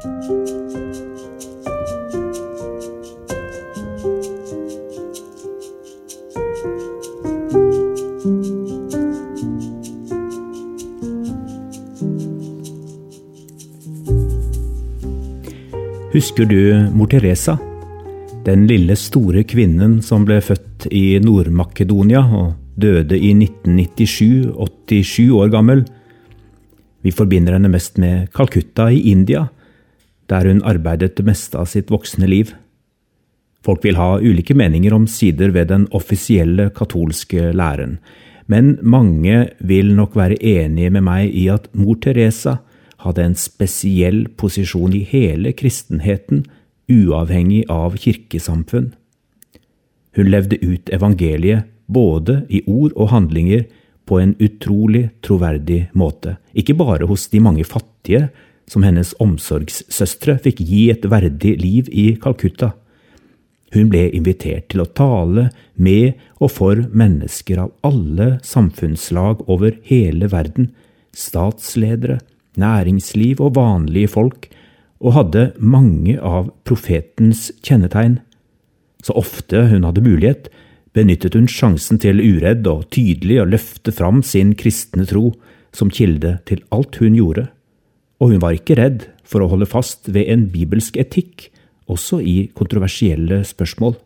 Husker du mor Teresa? Den lille, store kvinnen som ble født i Nord-Makedonia og døde i 1997, 87 år gammel. Vi forbinder henne mest med Calcutta i India, der hun arbeidet det meste av sitt voksne liv. Folk vil ha ulike meninger om sider ved den offisielle katolske læren, men mange vil nok være enige med meg i at mor Teresa hadde en spesiell posisjon i hele kristenheten, uavhengig av kirkesamfunn. Hun levde ut evangeliet både i ord og handlinger på en utrolig troverdig måte, ikke bare hos de mange fattige som hennes omsorgssøstre fikk gi et verdig liv i Calcutta. Hun ble invitert til å tale med og for mennesker av alle samfunnslag over hele verden, statsledere, næringsliv og vanlige folk, og hadde mange av profetens kjennetegn. Så ofte hun hadde mulighet, benyttet hun sjansen til uredd og tydelig å løfte fram sin kristne tro som kilde til alt hun gjorde, og hun var ikke redd for å holde fast ved en bibelsk etikk, også i kontroversielle spørsmål.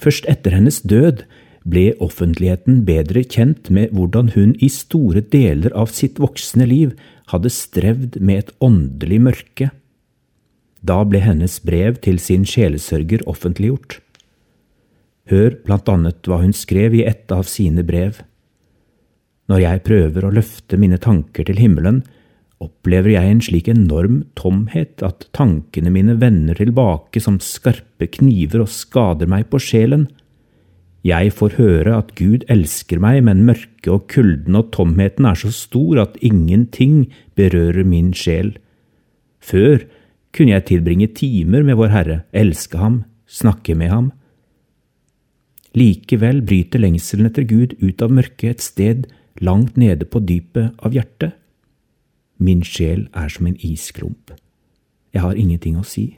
Først etter hennes død ble offentligheten bedre kjent med hvordan hun i store deler av sitt voksne liv hadde strevd med et åndelig mørke. Da ble hennes brev til sin sjelesørger offentliggjort. Hør blant annet hva hun skrev i et av sine brev. Når jeg prøver å løfte mine tanker til himmelen, opplever jeg en slik enorm tomhet at tankene mine vender tilbake som skarpe kniver og skader meg på sjelen. Jeg får høre at Gud elsker meg, men mørket og kulden og tomheten er så stor at ingenting berører min sjel. Før kunne jeg tilbringe timer med Vår Herre, elske ham, snakke med ham. Likevel bryter lengselen etter Gud ut av mørket et sted langt nede på dypet av hjertet. Min sjel er som en isklump. Jeg har ingenting å si.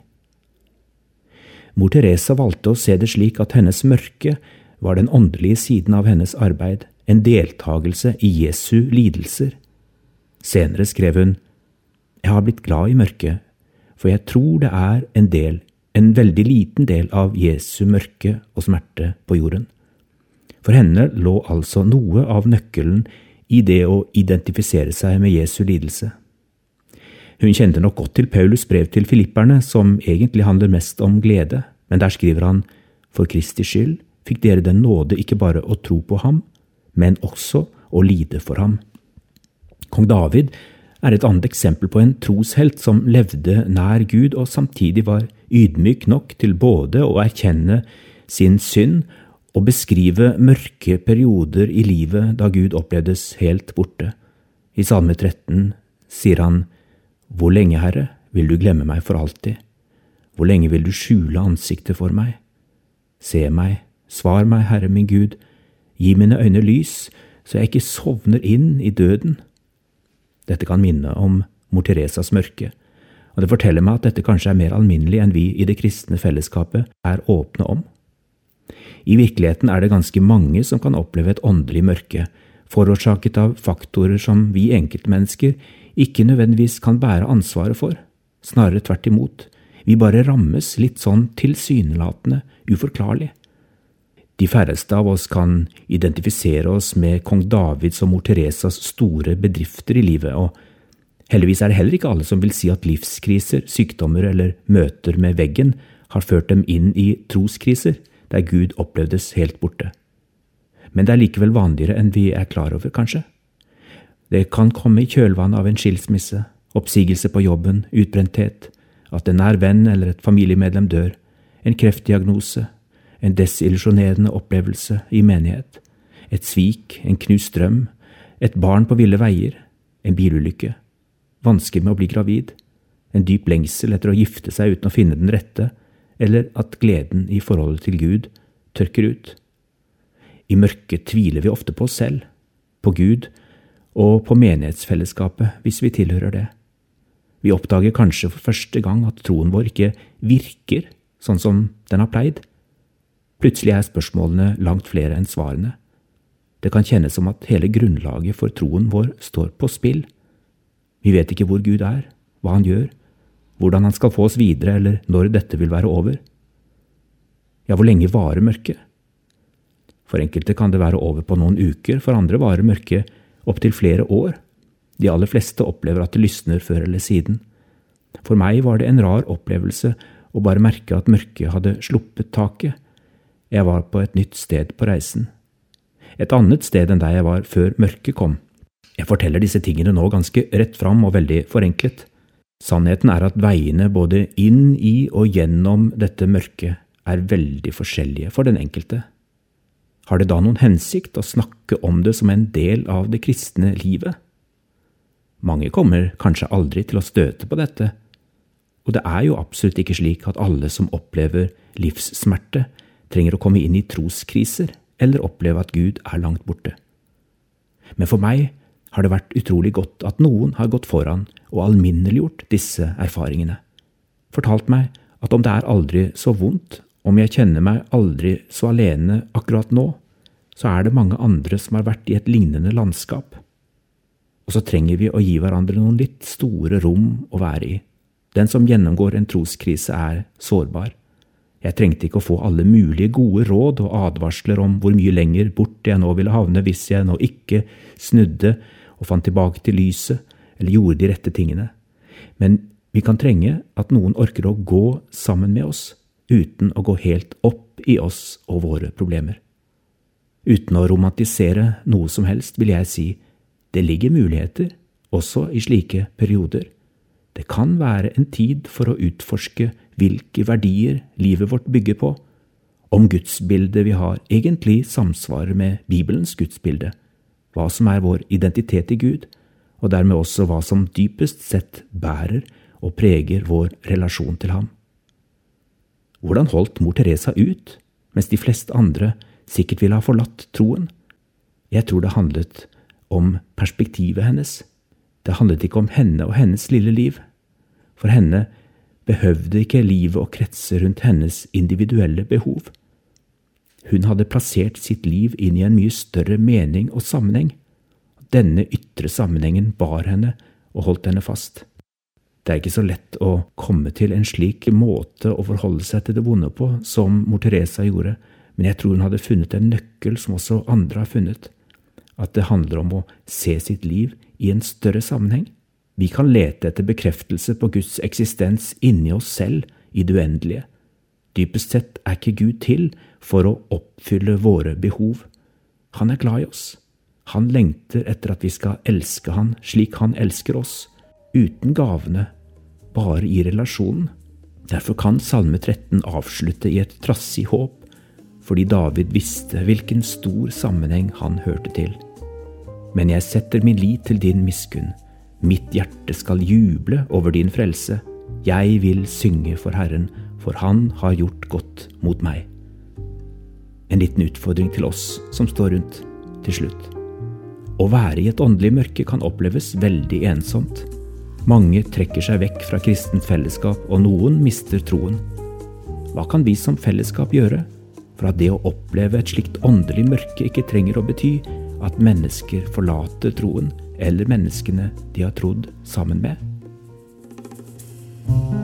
Mor Teresa valgte å se det slik at hennes mørke var den åndelige siden av hennes arbeid en deltakelse i Jesu lidelser. Senere skrev hun, Jeg har blitt glad i mørket, for jeg tror det er en del, en veldig liten del av Jesu mørke og smerte på jorden. For henne lå altså noe av nøkkelen i det å identifisere seg med Jesu lidelse. Hun kjente nok godt til Paulus brev til filipperne, som egentlig handler mest om glede, men der skriver han, For Kristi skyld fikk dere den nåde ikke bare å tro på ham, men også å lide for ham. Kong David er et annet eksempel på en troshelt som levde nær Gud og samtidig var ydmyk nok til både å erkjenne sin synd og beskrive mørke perioder i livet da Gud opplevdes helt borte. I Salme 13 sier han, Hvor lenge, Herre, vil du glemme meg for alltid? Hvor lenge vil du skjule ansiktet for meg? Se meg, Svar meg, Herre min Gud, gi mine øyne lys, så jeg ikke sovner inn i døden. Dette kan minne om mor Teresas mørke, og det forteller meg at dette kanskje er mer alminnelig enn vi i det kristne fellesskapet er åpne om. I virkeligheten er det ganske mange som kan oppleve et åndelig mørke, forårsaket av faktorer som vi enkeltmennesker ikke nødvendigvis kan bære ansvaret for, snarere tvert imot, vi bare rammes litt sånn tilsynelatende uforklarlig. De færreste av oss kan identifisere oss med kong Davids og mor Teresas store bedrifter i livet, og heldigvis er det heller ikke alle som vil si at livskriser, sykdommer eller møter med veggen har ført dem inn i troskriser, der Gud opplevdes helt borte. Men det er likevel vanligere enn vi er klar over, kanskje. Det kan komme i kjølvannet av en skilsmisse, oppsigelse på jobben, utbrenthet, at en nær venn eller et familiemedlem dør, en kreftdiagnose, en desillusjonerende opplevelse i menighet, et svik, en knust drøm, et barn på ville veier, en bilulykke, vansker med å bli gravid, en dyp lengsel etter å gifte seg uten å finne den rette, eller at gleden i forholdet til Gud tørker ut. I mørket tviler vi ofte på oss selv, på Gud og på menighetsfellesskapet hvis vi tilhører det. Vi oppdager kanskje for første gang at troen vår ikke virker sånn som den har pleid. Plutselig er spørsmålene langt flere enn svarene. Det kan kjennes som at hele grunnlaget for troen vår står på spill. Vi vet ikke hvor Gud er, hva han gjør, hvordan han skal få oss videre, eller når dette vil være over. Ja, hvor lenge varer mørket? For enkelte kan det være over på noen uker, for andre varer mørket opptil flere år. De aller fleste opplever at det lysner før eller siden. For meg var det en rar opplevelse å bare merke at mørket hadde sluppet taket. Jeg var på et nytt sted på reisen. Et annet sted enn der jeg var før mørket kom. Jeg forteller disse tingene nå ganske rett fram og veldig forenklet. Sannheten er at veiene både inn i og gjennom dette mørket er veldig forskjellige for den enkelte. Har det da noen hensikt å snakke om det som en del av det kristne livet? Mange kommer kanskje aldri til å støte på dette, og det er jo absolutt ikke slik at alle som opplever livssmerte, trenger å komme inn i troskriser eller oppleve at Gud er langt borte. Men for meg har det vært utrolig godt at noen har gått foran og alminneliggjort disse erfaringene, fortalt meg at om det er aldri så vondt, om jeg kjenner meg aldri så alene akkurat nå, så er det mange andre som har vært i et lignende landskap. Og så trenger vi å gi hverandre noen litt store rom å være i. Den som gjennomgår en troskrise, er sårbar. Jeg trengte ikke å få alle mulige gode råd og advarsler om hvor mye lenger bort jeg nå ville havne hvis jeg nå ikke snudde og fant tilbake til lyset eller gjorde de rette tingene. Men vi kan trenge at noen orker å gå sammen med oss, uten å gå helt opp i oss og våre problemer. Uten å romantisere noe som helst vil jeg si det ligger muligheter, også i slike perioder. Det kan være en tid for å utforske hvilke verdier livet vårt bygger på, om gudsbildet vi har egentlig samsvarer med Bibelens gudsbilde, hva som er vår identitet i Gud, og dermed også hva som dypest sett bærer og preger vår relasjon til ham. Hvordan holdt mor Teresa ut, mens de fleste andre sikkert ville ha forlatt troen? Jeg tror det handlet om perspektivet hennes. Det handlet ikke om henne og hennes lille liv. For henne behøvde ikke livet å kretse rundt hennes individuelle behov. Hun hadde plassert sitt liv inn i en mye større mening og sammenheng. Denne ytre sammenhengen bar henne og holdt henne fast. Det er ikke så lett å komme til en slik måte å forholde seg til det vonde på som mor Teresa gjorde, men jeg tror hun hadde funnet en nøkkel som også andre har funnet at det handler om å se sitt liv i en større sammenheng. Vi kan lete etter bekreftelse på Guds eksistens inni oss selv i det uendelige. Dypest sett er ikke Gud til for å oppfylle våre behov. Han er glad i oss. Han lengter etter at vi skal elske han slik han elsker oss, uten gavene, bare i relasjonen. Derfor kan Salme 13 avslutte i et trassig håp fordi David visste hvilken stor sammenheng han hørte til. Men jeg setter min lit til din miskunn. Mitt hjerte skal juble over din frelse. Jeg vil synge for Herren, for Han har gjort godt mot meg. En liten utfordring til oss som står rundt, til slutt. Å være i et åndelig mørke kan oppleves veldig ensomt. Mange trekker seg vekk fra kristent fellesskap, og noen mister troen. Hva kan vi som fellesskap gjøre for at det å oppleve et slikt åndelig mørke ikke trenger å bety at mennesker forlater troen eller menneskene de har trodd sammen med. Mm-hmm.